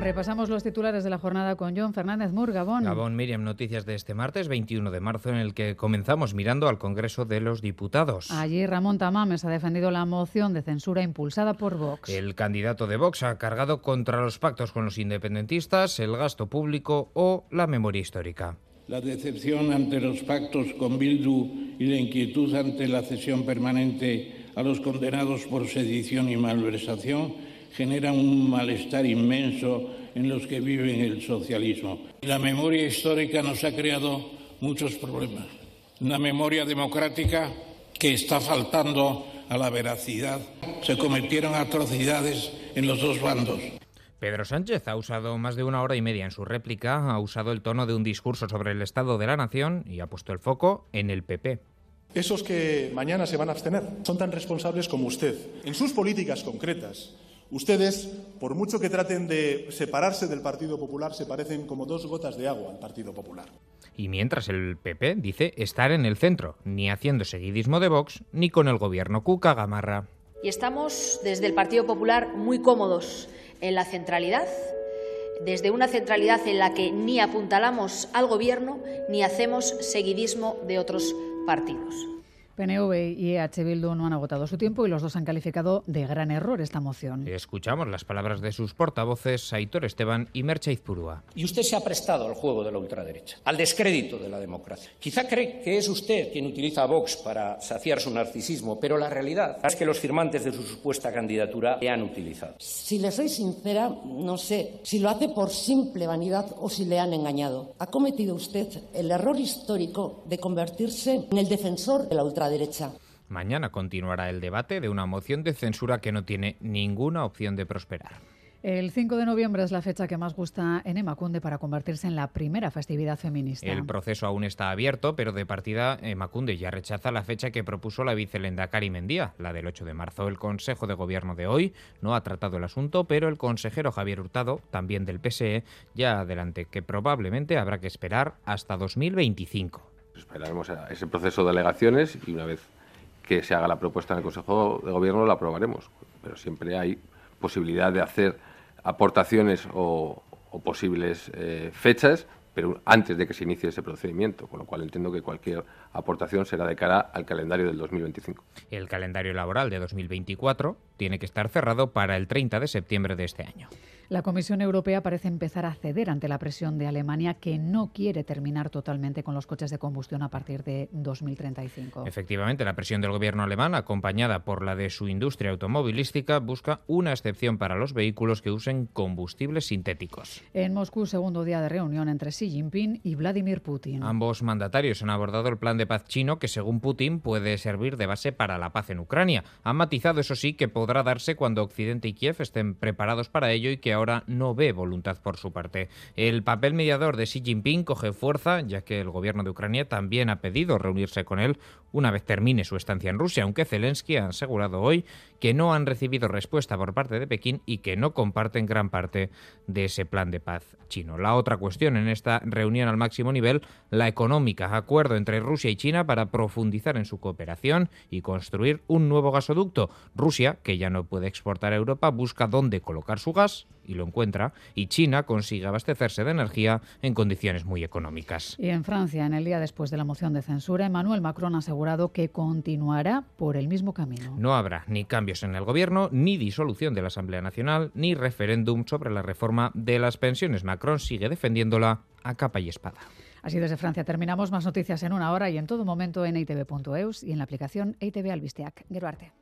Repasamos los titulares de la jornada con John Fernández Mur, Gabón. Gabón, Miriam, noticias de este martes 21 de marzo en el que comenzamos mirando al Congreso de los Diputados. Allí Ramón Tamames ha defendido la moción de censura impulsada por Vox. El candidato de Vox ha cargado contra los pactos con los independentistas, el gasto público o la memoria histórica. La decepción ante los pactos con Bildu y la inquietud ante la cesión permanente a los condenados por sedición y malversación generan un malestar inmenso en los que viven el socialismo. La memoria histórica nos ha creado muchos problemas. Una memoria democrática que está faltando a la veracidad. Se cometieron atrocidades en los dos bandos. Pedro Sánchez ha usado más de una hora y media en su réplica, ha usado el tono de un discurso sobre el estado de la nación y ha puesto el foco en el PP. Esos que mañana se van a abstener son tan responsables como usted. En sus políticas concretas, ustedes, por mucho que traten de separarse del Partido Popular, se parecen como dos gotas de agua al Partido Popular. Y mientras el PP dice estar en el centro, ni haciendo seguidismo de Vox, ni con el gobierno Cuca Gamarra. Y estamos desde el Partido Popular muy cómodos en la centralidad, desde una centralidad en la que ni apuntalamos al Gobierno ni hacemos seguidismo de otros partidos. PNV y EH Bildu no han agotado su tiempo y los dos han calificado de gran error esta moción. Escuchamos las palabras de sus portavoces, Aitor Esteban y Merche Izpurúa. Y usted se ha prestado al juego de la ultraderecha, al descrédito de la democracia. Quizá cree que es usted quien utiliza a Vox para saciar su narcisismo, pero la realidad es que los firmantes de su supuesta candidatura le han utilizado. Si le soy sincera, no sé si lo hace por simple vanidad o si le han engañado. Ha cometido usted el error histórico de convertirse en el defensor de la ultraderecha derecha. Mañana continuará el debate de una moción de censura que no tiene ninguna opción de prosperar. El 5 de noviembre es la fecha que más gusta en Emacunde para convertirse en la primera festividad feminista. El proceso aún está abierto, pero de partida Emacunde ya rechaza la fecha que propuso la vicelenda Cari Mendía, la del 8 de marzo. El Consejo de Gobierno de hoy no ha tratado el asunto, pero el consejero Javier Hurtado, también del PSE, ya adelante que probablemente habrá que esperar hasta 2025. Esperaremos a ese proceso de alegaciones y una vez que se haga la propuesta en el Consejo de Gobierno la aprobaremos. Pero siempre hay posibilidad de hacer aportaciones o, o posibles eh, fechas, pero antes de que se inicie ese procedimiento, con lo cual entiendo que cualquier aportación será de cara al calendario del 2025. El calendario laboral de 2024 tiene que estar cerrado para el 30 de septiembre de este año. La Comisión Europea parece empezar a ceder ante la presión de Alemania, que no quiere terminar totalmente con los coches de combustión a partir de 2035. Efectivamente, la presión del gobierno alemán, acompañada por la de su industria automovilística, busca una excepción para los vehículos que usen combustibles sintéticos. En Moscú, segundo día de reunión entre Xi Jinping y Vladimir Putin. Ambos mandatarios han abordado el plan de paz chino que, según Putin, puede servir de base para la paz en Ucrania. Han matizado, eso sí, que podrá darse cuando Occidente y Kiev estén preparados para ello y que ahora no ve voluntad por su parte. El papel mediador de Xi Jinping coge fuerza, ya que el gobierno de Ucrania también ha pedido reunirse con él una vez termine su estancia en Rusia, aunque Zelensky ha asegurado hoy que no han recibido respuesta por parte de Pekín y que no comparten gran parte de ese plan de paz chino. La otra cuestión en esta reunión al máximo nivel, la económica, acuerdo entre Rusia y China para profundizar en su cooperación y construir un nuevo gasoducto. Rusia, que ya no puede exportar a Europa, busca dónde colocar su gas y lo encuentra, y China consigue abastecerse de energía en condiciones muy económicas. Y en Francia, en el día después de la moción de censura, Emmanuel Macron ha asegurado que continuará por el mismo camino. No habrá ni cambios en el gobierno, ni disolución de la Asamblea Nacional, ni referéndum sobre la reforma de las pensiones. Macron sigue defendiéndola a capa y espada. Así desde Francia terminamos. Más noticias en una hora y en todo momento en itv.eus y en la aplicación ITV Albisteac. Gero arte.